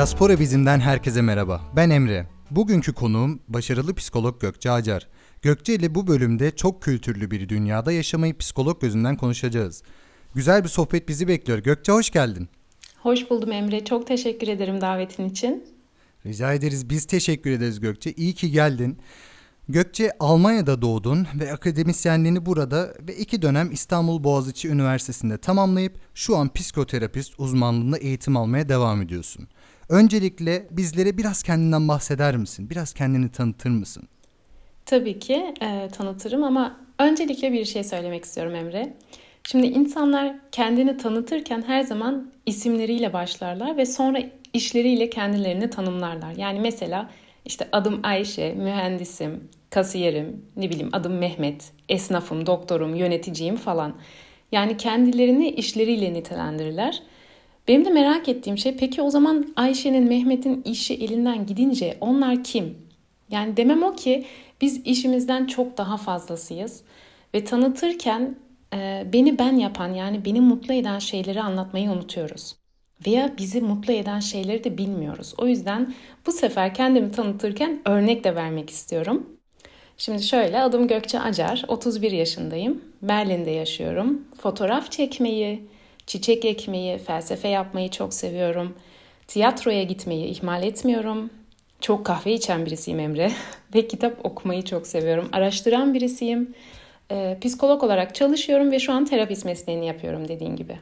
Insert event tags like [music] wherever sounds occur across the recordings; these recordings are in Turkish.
Diaspora Bizim'den herkese merhaba. Ben Emre. Bugünkü konuğum başarılı psikolog Gökçe Acar. Gökçe ile bu bölümde çok kültürlü bir dünyada yaşamayı psikolog gözünden konuşacağız. Güzel bir sohbet bizi bekliyor. Gökçe hoş geldin. Hoş buldum Emre. Çok teşekkür ederim davetin için. Rica ederiz. Biz teşekkür ederiz Gökçe. İyi ki geldin. Gökçe Almanya'da doğdun ve akademisyenliğini burada ve iki dönem İstanbul Boğaziçi Üniversitesi'nde tamamlayıp şu an psikoterapist uzmanlığında eğitim almaya devam ediyorsun. Öncelikle bizlere biraz kendinden bahseder misin? Biraz kendini tanıtır mısın? Tabii ki e, tanıtırım ama öncelikle bir şey söylemek istiyorum Emre. Şimdi insanlar kendini tanıtırken her zaman isimleriyle başlarlar ve sonra işleriyle kendilerini tanımlarlar. Yani mesela işte adım Ayşe, mühendisim, kasiyerim, ne bileyim adım Mehmet, esnafım, doktorum, yöneticiyim falan. Yani kendilerini işleriyle nitelendirirler. Benim de merak ettiğim şey peki o zaman Ayşe'nin, Mehmet'in işi elinden gidince onlar kim? Yani demem o ki biz işimizden çok daha fazlasıyız ve tanıtırken e, beni ben yapan yani beni mutlu eden şeyleri anlatmayı unutuyoruz. Veya bizi mutlu eden şeyleri de bilmiyoruz. O yüzden bu sefer kendimi tanıtırken örnek de vermek istiyorum. Şimdi şöyle adım Gökçe Acar, 31 yaşındayım. Berlin'de yaşıyorum. Fotoğraf çekmeyi, çiçek ekmeyi, felsefe yapmayı çok seviyorum. Tiyatroya gitmeyi ihmal etmiyorum. Çok kahve içen birisiyim Emre [laughs] ve kitap okumayı çok seviyorum. Araştıran birisiyim. Ee, psikolog olarak çalışıyorum ve şu an terapist mesleğini yapıyorum dediğin gibi.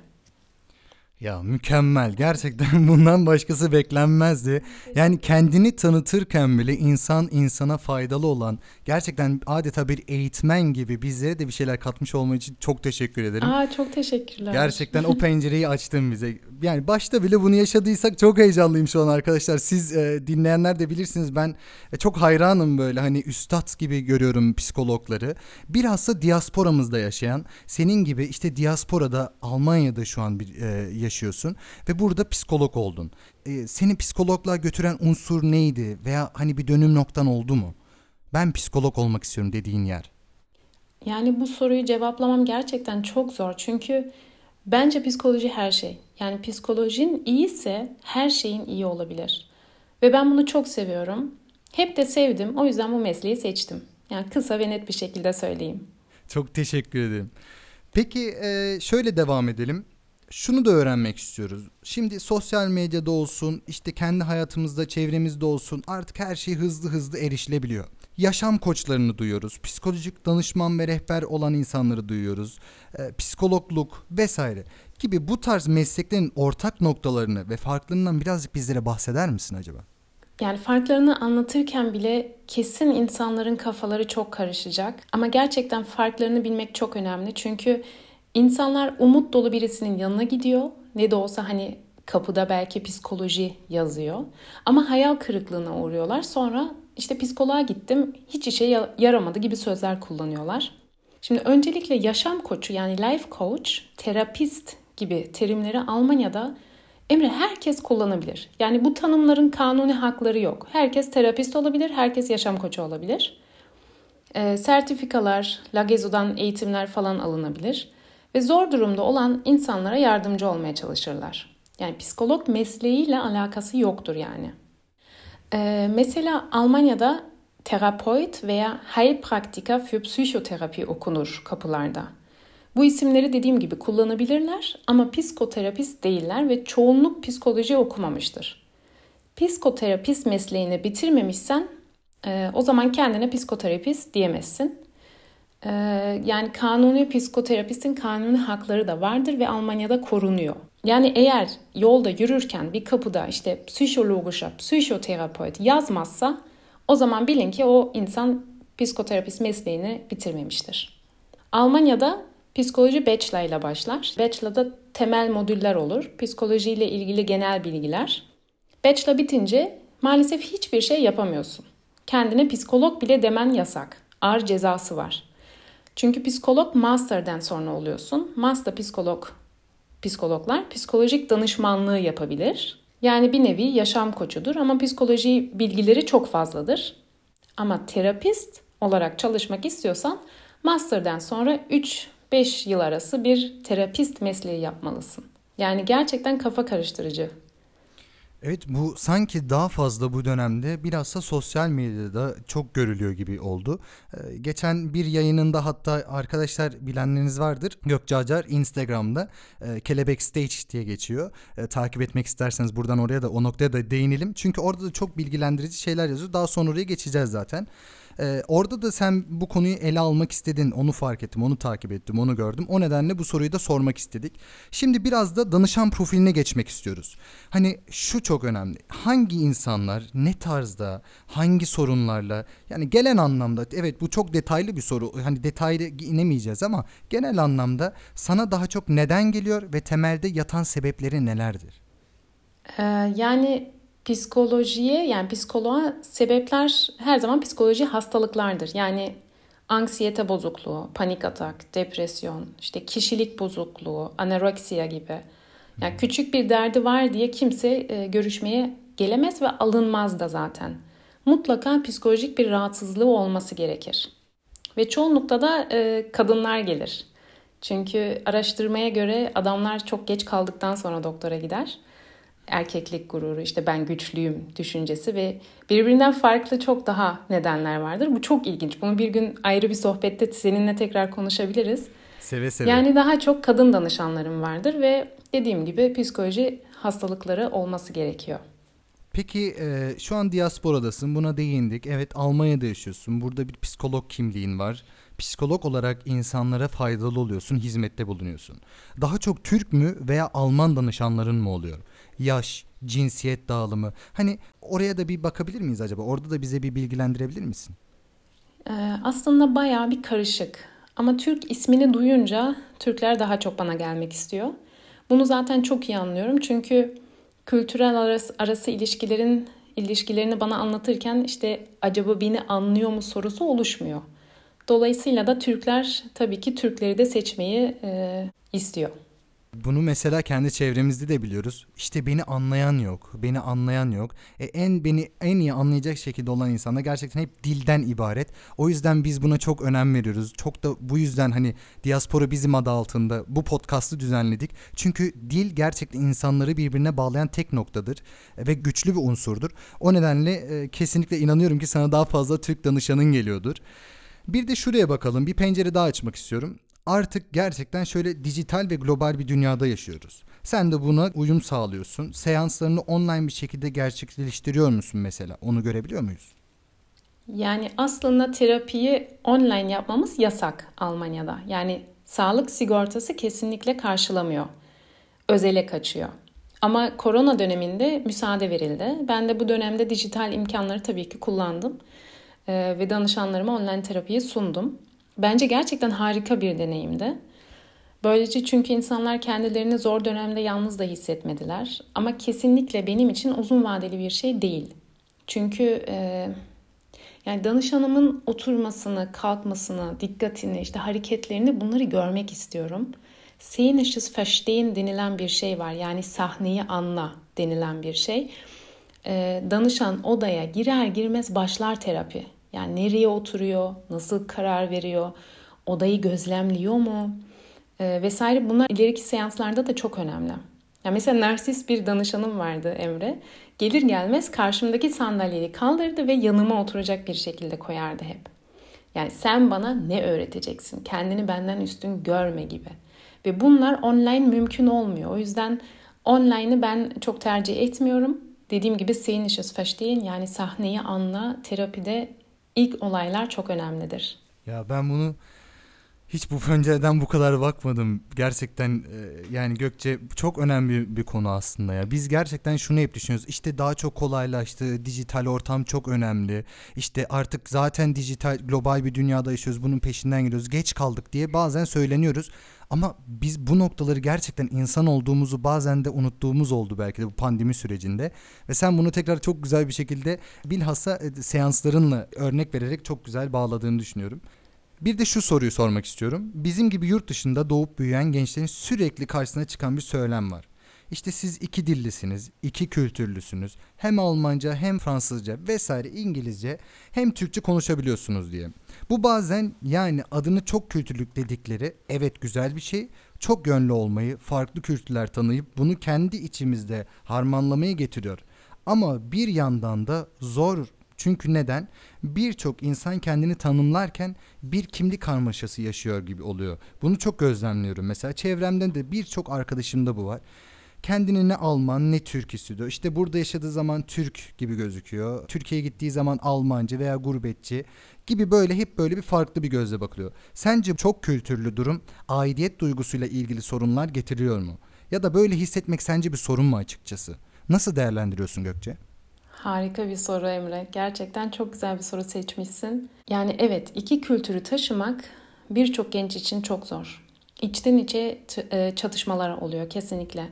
Ya mükemmel. Gerçekten [laughs] bundan başkası beklenmezdi. Yani kendini tanıtırken bile insan insana faydalı olan gerçekten adeta bir eğitmen gibi bize de bir şeyler katmış olma için çok teşekkür ederim. Aa çok teşekkürler. Gerçekten o [laughs] pencereyi açtın bize. Yani başta bile bunu yaşadıysak çok heyecanlıyım şu an arkadaşlar. Siz e, dinleyenler de bilirsiniz ben e, çok hayranım böyle hani üstad gibi görüyorum psikologları. Bilhassa diasporamızda yaşayan senin gibi işte diasporada Almanya'da şu an bir e, yaşıyorsun ve burada psikolog oldun. E, seni psikologluğa götüren unsur neydi veya hani bir dönüm noktan oldu mu? Ben psikolog olmak istiyorum dediğin yer. Yani bu soruyu cevaplamam gerçekten çok zor. Çünkü bence psikoloji her şey. Yani psikolojin iyiyse her şeyin iyi olabilir. Ve ben bunu çok seviyorum. Hep de sevdim. O yüzden bu mesleği seçtim. Yani kısa ve net bir şekilde söyleyeyim. Çok teşekkür ederim. Peki e, şöyle devam edelim şunu da öğrenmek istiyoruz. Şimdi sosyal medyada olsun, işte kendi hayatımızda, çevremizde olsun artık her şey hızlı hızlı erişilebiliyor. Yaşam koçlarını duyuyoruz. Psikolojik danışman ve rehber olan insanları duyuyoruz. E, psikologluk vesaire gibi bu tarz mesleklerin ortak noktalarını ve farklarından birazcık bizlere bahseder misin acaba? Yani farklarını anlatırken bile kesin insanların kafaları çok karışacak. Ama gerçekten farklarını bilmek çok önemli. Çünkü İnsanlar umut dolu birisinin yanına gidiyor. Ne de olsa hani kapıda belki psikoloji yazıyor. Ama hayal kırıklığına uğruyorlar. Sonra işte psikoloğa gittim hiç işe yaramadı gibi sözler kullanıyorlar. Şimdi öncelikle yaşam koçu yani life coach, terapist gibi terimleri Almanya'da Emre herkes kullanabilir. Yani bu tanımların kanuni hakları yok. Herkes terapist olabilir, herkes yaşam koçu olabilir. E, sertifikalar, Lagezo'dan eğitimler falan alınabilir ve zor durumda olan insanlara yardımcı olmaya çalışırlar. Yani psikolog mesleğiyle alakası yoktur yani. Ee, mesela Almanya'da Therapeut veya Heilpraktiker für Psychotherapie okunur kapılarda. Bu isimleri dediğim gibi kullanabilirler ama psikoterapist değiller ve çoğunluk psikoloji okumamıştır. Psikoterapist mesleğini bitirmemişsen e, o zaman kendine psikoterapist diyemezsin. Ee, yani kanuni psikoterapistin kanuni hakları da vardır ve Almanya'da korunuyor. Yani eğer yolda yürürken bir kapıda işte psikologischer psikoterapeut yazmazsa o zaman bilin ki o insan psikoterapist mesleğini bitirmemiştir. Almanya'da psikoloji bachelor ile başlar. Bachelor'da temel modüller olur. Psikoloji ile ilgili genel bilgiler. Bachelor bitince maalesef hiçbir şey yapamıyorsun. Kendine psikolog bile demen yasak. Ağır cezası var. Çünkü psikolog master'den sonra oluyorsun. Master psikolog psikologlar psikolojik danışmanlığı yapabilir. Yani bir nevi yaşam koçudur ama psikoloji bilgileri çok fazladır. Ama terapist olarak çalışmak istiyorsan master'den sonra 3-5 yıl arası bir terapist mesleği yapmalısın. Yani gerçekten kafa karıştırıcı. Evet bu sanki daha fazla bu dönemde bilhassa sosyal medyada çok görülüyor gibi oldu. Ee, geçen bir yayınında hatta arkadaşlar bilenleriniz vardır. Gökçe Acar Instagram'da e, Kelebek Stage diye geçiyor. E, takip etmek isterseniz buradan oraya da o noktaya da değinelim. Çünkü orada da çok bilgilendirici şeyler yazıyor. Daha sonra oraya geçeceğiz zaten. Ee, orada da sen bu konuyu ele almak istedin. Onu fark ettim, onu takip ettim, onu gördüm. O nedenle bu soruyu da sormak istedik. Şimdi biraz da danışan profiline geçmek istiyoruz. Hani şu çok önemli. Hangi insanlar ne tarzda, hangi sorunlarla yani gelen anlamda evet bu çok detaylı bir soru. Hani detaylı inemeyeceğiz ama genel anlamda sana daha çok neden geliyor ve temelde yatan sebepleri nelerdir? Ee, yani psikolojiye yani psikoloğa sebepler her zaman psikoloji hastalıklardır. Yani anksiyete bozukluğu, panik atak, depresyon, işte kişilik bozukluğu, anoreksiya gibi. Yani küçük bir derdi var diye kimse e, görüşmeye gelemez ve alınmaz da zaten. Mutlaka psikolojik bir rahatsızlığı olması gerekir. Ve çoğunlukta da e, kadınlar gelir. Çünkü araştırmaya göre adamlar çok geç kaldıktan sonra doktora gider erkeklik gururu, işte ben güçlüyüm düşüncesi ve birbirinden farklı çok daha nedenler vardır. Bu çok ilginç. Bunu bir gün ayrı bir sohbette seninle tekrar konuşabiliriz. Seve seve. Yani daha çok kadın danışanlarım vardır ve dediğim gibi psikoloji hastalıkları olması gerekiyor. Peki e, şu an diasporadasın buna değindik. Evet Almanya'da yaşıyorsun. Burada bir psikolog kimliğin var. Psikolog olarak insanlara faydalı oluyorsun, hizmette bulunuyorsun. Daha çok Türk mü veya Alman danışanların mı oluyor? Yaş, cinsiyet dağılımı. Hani oraya da bir bakabilir miyiz acaba? Orada da bize bir bilgilendirebilir misin? Ee, aslında bayağı bir karışık. Ama Türk ismini duyunca Türkler daha çok bana gelmek istiyor. Bunu zaten çok iyi anlıyorum. Çünkü kültürel arası, arası ilişkilerin ilişkilerini bana anlatırken işte acaba beni anlıyor mu sorusu oluşmuyor. Dolayısıyla da Türkler tabii ki Türkleri de seçmeyi e, istiyor. Bunu mesela kendi çevremizde de biliyoruz. İşte beni anlayan yok. Beni anlayan yok. E en beni en iyi anlayacak şekilde olan insanlar gerçekten hep dilden ibaret. O yüzden biz buna çok önem veriyoruz. Çok da bu yüzden hani diaspora bizim adı altında bu podcast'ı düzenledik. Çünkü dil gerçekten insanları birbirine bağlayan tek noktadır ve güçlü bir unsurdur. O nedenle e, kesinlikle inanıyorum ki sana daha fazla Türk danışanın geliyordur. Bir de şuraya bakalım. Bir pencere daha açmak istiyorum artık gerçekten şöyle dijital ve global bir dünyada yaşıyoruz. Sen de buna uyum sağlıyorsun. Seanslarını online bir şekilde gerçekleştiriyor musun mesela? Onu görebiliyor muyuz? Yani aslında terapiyi online yapmamız yasak Almanya'da. Yani sağlık sigortası kesinlikle karşılamıyor. Özele kaçıyor. Ama korona döneminde müsaade verildi. Ben de bu dönemde dijital imkanları tabii ki kullandım. Ee, ve danışanlarıma online terapiyi sundum. Bence gerçekten harika bir deneyimdi. Böylece çünkü insanlar kendilerini zor dönemde yalnız da hissetmediler. Ama kesinlikle benim için uzun vadeli bir şey değil. Çünkü e, yani danışanımın oturmasını, kalkmasını, dikkatini, işte hareketlerini bunları görmek istiyorum. Scenisches Verstehen denilen bir şey var. Yani sahneyi anla denilen bir şey. E, danışan odaya girer girmez başlar terapi. Yani nereye oturuyor, nasıl karar veriyor, odayı gözlemliyor mu e, vesaire bunlar ileriki seanslarda da çok önemli. Yani mesela narsist bir danışanım vardı Emre. Gelir gelmez karşımdaki sandalyeyi kaldırdı ve yanıma oturacak bir şekilde koyardı hep. Yani sen bana ne öğreteceksin? Kendini benden üstün görme gibi. Ve bunlar online mümkün olmuyor. O yüzden online'ı ben çok tercih etmiyorum. Dediğim gibi scenisches Verstehen yani sahneyi anla terapide ilk olaylar çok önemlidir. Ya ben bunu hiç bu pencereden bu kadar bakmadım. Gerçekten e, yani Gökçe çok önemli bir konu aslında ya. Biz gerçekten şunu hep düşünüyoruz. İşte daha çok kolaylaştı. Dijital ortam çok önemli. İşte artık zaten dijital global bir dünyada yaşıyoruz. Bunun peşinden gidiyoruz. Geç kaldık diye bazen söyleniyoruz. Ama biz bu noktaları gerçekten insan olduğumuzu bazen de unuttuğumuz oldu belki de bu pandemi sürecinde. Ve sen bunu tekrar çok güzel bir şekilde bilhassa e, seanslarınla örnek vererek çok güzel bağladığını düşünüyorum. Bir de şu soruyu sormak istiyorum. Bizim gibi yurt dışında doğup büyüyen gençlerin sürekli karşısına çıkan bir söylem var. İşte siz iki dillisiniz, iki kültürlüsünüz. Hem Almanca hem Fransızca vesaire İngilizce hem Türkçe konuşabiliyorsunuz diye. Bu bazen yani adını çok kültürlük dedikleri evet güzel bir şey. Çok yönlü olmayı, farklı kültürler tanıyıp bunu kendi içimizde harmanlamayı getiriyor. Ama bir yandan da zor çünkü neden? Birçok insan kendini tanımlarken bir kimlik karmaşası yaşıyor gibi oluyor. Bunu çok gözlemliyorum. Mesela çevremde de birçok arkadaşımda bu var. Kendini ne Alman ne Türk hissediyor. İşte burada yaşadığı zaman Türk gibi gözüküyor. Türkiye'ye gittiği zaman Almancı veya gurbetçi gibi böyle hep böyle bir farklı bir gözle bakılıyor. Sence çok kültürlü durum aidiyet duygusuyla ilgili sorunlar getiriyor mu? Ya da böyle hissetmek sence bir sorun mu açıkçası? Nasıl değerlendiriyorsun Gökçe? Harika bir soru Emre. Gerçekten çok güzel bir soru seçmişsin. Yani evet iki kültürü taşımak birçok genç için çok zor. İçten içe e, çatışmalar oluyor kesinlikle.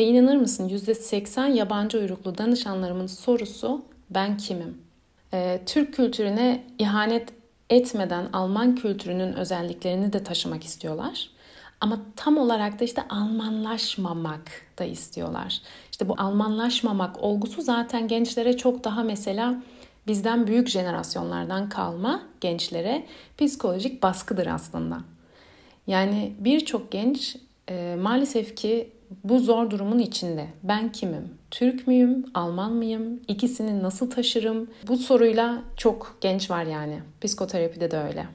Ve inanır mısın %80 yabancı uyruklu danışanlarımın sorusu ben kimim? Ee, Türk kültürüne ihanet etmeden Alman kültürünün özelliklerini de taşımak istiyorlar. Ama tam olarak da işte Almanlaşmamak da istiyorlar. İşte bu Almanlaşmamak olgusu zaten gençlere çok daha mesela bizden büyük jenerasyonlardan kalma gençlere psikolojik baskıdır aslında. Yani birçok genç e, maalesef ki bu zor durumun içinde. Ben kimim? Türk müyüm? Alman mıyım? İkisini nasıl taşırım? Bu soruyla çok genç var yani. Psikoterapide de öyle.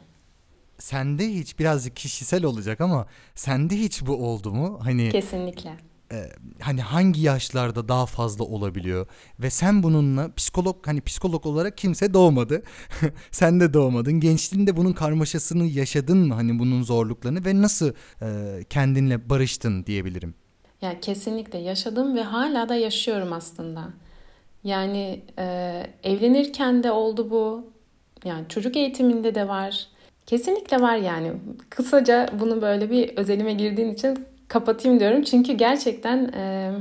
Sende hiç birazcık kişisel olacak ama sende hiç bu oldu mu? Hani Kesinlikle e, hani hangi yaşlarda daha fazla olabiliyor ve sen bununla psikolog hani psikolog olarak kimse doğmadı. [laughs] sen de doğmadın. Gençliğinde bunun karmaşasını yaşadın mı hani bunun zorluklarını ve nasıl e, kendinle barıştın diyebilirim. Yani kesinlikle yaşadım ve hala da yaşıyorum aslında. Yani e, evlenirken de oldu bu. Yani çocuk eğitiminde de var. Kesinlikle var yani. Kısaca bunu böyle bir özelime girdiğin için kapatayım diyorum. Çünkü gerçekten e,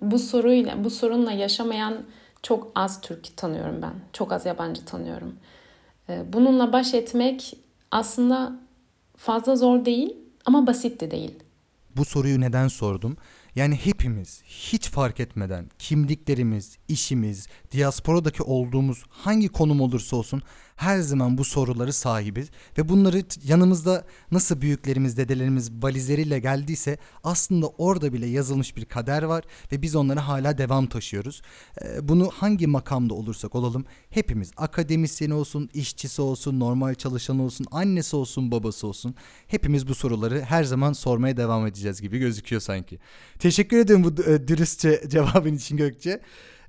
bu soruyla, bu sorunla yaşamayan çok az Türk tanıyorum ben. Çok az yabancı tanıyorum. E, bununla baş etmek aslında fazla zor değil ama basit de değil. Bu soruyu neden sordum? Yani hepimiz hiç fark etmeden kimliklerimiz, işimiz, diasporadaki olduğumuz hangi konum olursa olsun her zaman bu soruları sahibiz ve bunları yanımızda nasıl büyüklerimiz, dedelerimiz valizleriyle geldiyse aslında orada bile yazılmış bir kader var ve biz onlara hala devam taşıyoruz. Ee, bunu hangi makamda olursak olalım hepimiz akademisyeni olsun, işçisi olsun, normal çalışan olsun, annesi olsun, babası olsun hepimiz bu soruları her zaman sormaya devam edeceğiz gibi gözüküyor sanki. Teşekkür ederim bu e, dürüstçe [laughs] cevabın için Gökçe.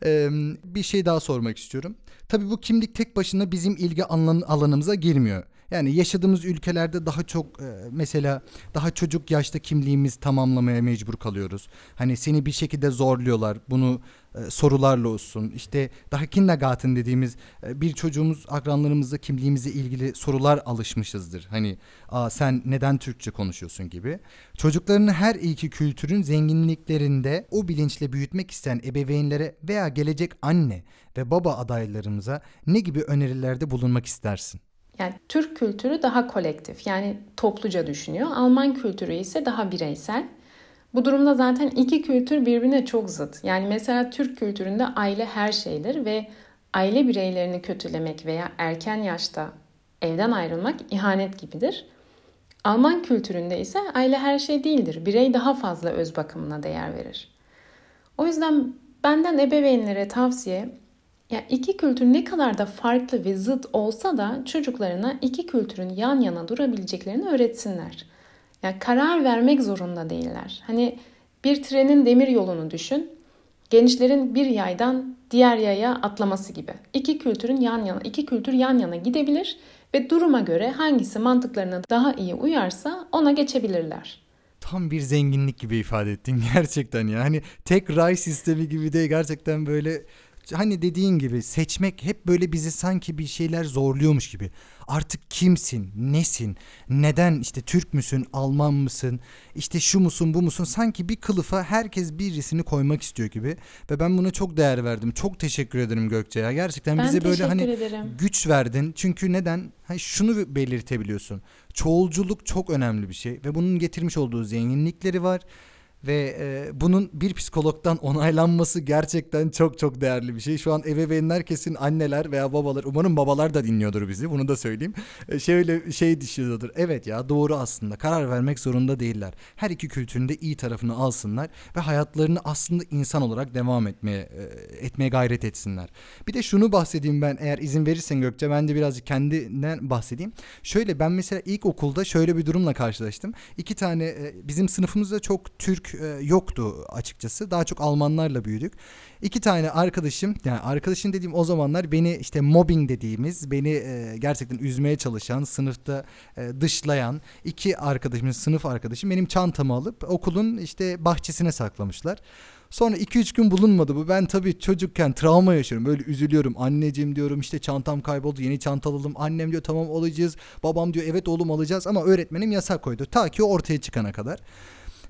Ee, bir şey daha sormak istiyorum. Tabii bu kimlik tek başına bizim ilgi alanımıza girmiyor. Yani yaşadığımız ülkelerde daha çok e, mesela daha çocuk yaşta kimliğimiz tamamlamaya mecbur kalıyoruz. Hani seni bir şekilde zorluyorlar. Bunu e, sorularla olsun. İşte daha kindergarten dediğimiz e, bir çocuğumuz akranlarımızda kimliğimizle ilgili sorular alışmışızdır. Hani Aa, sen neden Türkçe konuşuyorsun gibi. Çocuklarını her iki kültürün zenginliklerinde o bilinçle büyütmek isteyen ebeveynlere veya gelecek anne ve baba adaylarımıza ne gibi önerilerde bulunmak istersin? Yani Türk kültürü daha kolektif yani topluca düşünüyor. Alman kültürü ise daha bireysel. Bu durumda zaten iki kültür birbirine çok zıt. Yani mesela Türk kültüründe aile her şeydir ve aile bireylerini kötülemek veya erken yaşta evden ayrılmak ihanet gibidir. Alman kültüründe ise aile her şey değildir. Birey daha fazla öz bakımına değer verir. O yüzden benden ebeveynlere tavsiye ya iki kültür ne kadar da farklı ve zıt olsa da çocuklarına iki kültürün yan yana durabileceklerini öğretsinler. Yani karar vermek zorunda değiller. Hani bir trenin demir yolunu düşün. Gençlerin bir yaydan diğer yaya atlaması gibi. İki kültürün yan yana, iki kültür yan yana gidebilir ve duruma göre hangisi mantıklarına daha iyi uyarsa ona geçebilirler tam bir zenginlik gibi ifade ettin [laughs] gerçekten ya. Hani tek ray sistemi gibi de gerçekten böyle hani dediğin gibi seçmek hep böyle bizi sanki bir şeyler zorluyormuş gibi. Artık kimsin, nesin, neden işte Türk müsün, Alman mısın, işte şu musun, bu musun sanki bir kılıfa herkes birisini koymak istiyor gibi. Ve ben buna çok değer verdim. Çok teşekkür ederim Gökçe ya. Gerçekten ben bize böyle hani ederim. güç verdin. Çünkü neden? Hani şunu belirtebiliyorsun. Çoğulculuk çok önemli bir şey ve bunun getirmiş olduğu zenginlikleri var Ve e, bunun bir psikologdan onaylanması gerçekten çok çok değerli bir şey. Şu an ebeveynler kesin anneler veya babalar umarım babalar da dinliyordur bizi bunu da söyleyeyim. E, şöyle şey düşünüyordur. Evet ya doğru aslında karar vermek zorunda değiller. Her iki kültürün de iyi tarafını alsınlar ve hayatlarını aslında insan olarak devam etmeye e, etmeye gayret etsinler. Bir de şunu bahsedeyim ben eğer izin verirsen Gökçe ben de birazcık kendinden bahsedeyim. Şöyle ben mesela ilk okulda şöyle bir durumla karşılaştım. İki tane e, bizim sınıfımızda çok Türk e, yoktu açıkçası. Daha çok Almanlarla büyüdük. İki tane arkadaşım yani arkadaşım dediğim o zamanlar beni işte mobbing dediğimiz beni e, gerçekten üzmeye çalışan sınıfta e, dışlayan iki arkadaşım sınıf arkadaşım benim çantamı alıp okulun işte bahçesine saklamışlar. Sonra 2-3 gün bulunmadı bu. Ben tabii çocukken travma yaşıyorum. Böyle üzülüyorum. Anneciğim diyorum işte çantam kayboldu. Yeni çanta alalım. Annem diyor tamam alacağız. Babam diyor evet oğlum alacağız ama öğretmenim yasak koydu. Ta ki ortaya çıkana kadar.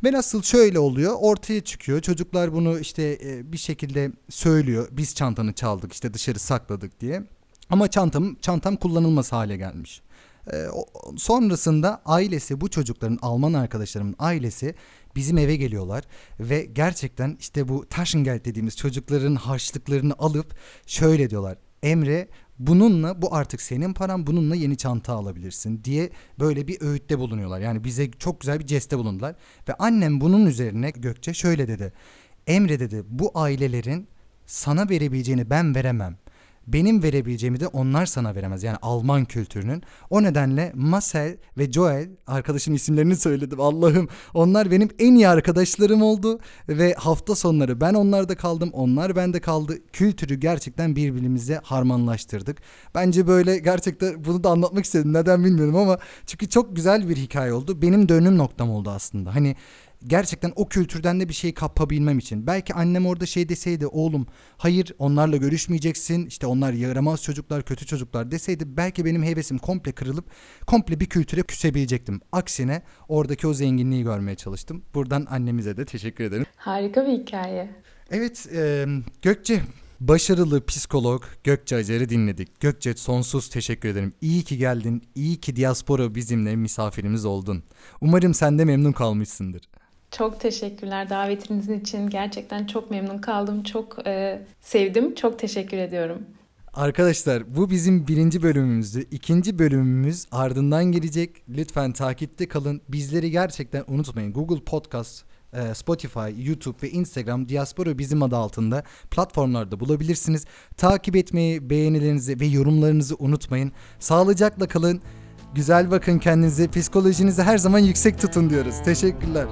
Ve nasıl şöyle oluyor? Ortaya çıkıyor. Çocuklar bunu işte e, bir şekilde söylüyor. Biz çantanı çaldık işte dışarı sakladık diye. Ama çantam çantam kullanılmaz hale gelmiş. E, sonrasında ailesi bu çocukların Alman arkadaşlarımın ailesi bizim eve geliyorlar. Ve gerçekten işte bu Taschengeld dediğimiz çocukların harçlıklarını alıp şöyle diyorlar. Emre bununla bu artık senin paran bununla yeni çanta alabilirsin diye böyle bir öğütte bulunuyorlar. Yani bize çok güzel bir ceste bulundular. Ve annem bunun üzerine Gökçe şöyle dedi. Emre dedi bu ailelerin sana verebileceğini ben veremem. Benim verebileceğimi de onlar sana veremez. Yani Alman kültürünün. O nedenle Marcel ve Joel arkadaşım isimlerini söyledim. Allah'ım onlar benim en iyi arkadaşlarım oldu ve hafta sonları ben onlarda kaldım, onlar bende kaldı. Kültürü gerçekten birbirimize harmanlaştırdık. Bence böyle gerçekten bunu da anlatmak istedim. Neden bilmiyorum ama çünkü çok güzel bir hikaye oldu. Benim dönüm noktam oldu aslında. Hani gerçekten o kültürden de bir şey kapabilmem için. Belki annem orada şey deseydi oğlum hayır onlarla görüşmeyeceksin işte onlar yaramaz çocuklar kötü çocuklar deseydi belki benim hevesim komple kırılıp komple bir kültüre küsebilecektim. Aksine oradaki o zenginliği görmeye çalıştım. Buradan annemize de teşekkür ederim. Harika bir hikaye. Evet e, Gökçe başarılı psikolog Gökçe Acar'ı dinledik. Gökçe sonsuz teşekkür ederim. İyi ki geldin. İyi ki diaspora bizimle misafirimiz oldun. Umarım sen de memnun kalmışsındır. Çok teşekkürler davetinizin için. Gerçekten çok memnun kaldım. Çok e, sevdim. Çok teşekkür ediyorum. Arkadaşlar bu bizim birinci bölümümüzdü. İkinci bölümümüz ardından gelecek. Lütfen takipte kalın. Bizleri gerçekten unutmayın. Google Podcast, e, Spotify, YouTube ve Instagram Diaspora Bizim adı altında platformlarda bulabilirsiniz. Takip etmeyi, beğenilerinizi ve yorumlarınızı unutmayın. Sağlıcakla kalın. Güzel bakın kendinize. Psikolojinizi her zaman yüksek tutun diyoruz. Teşekkürler.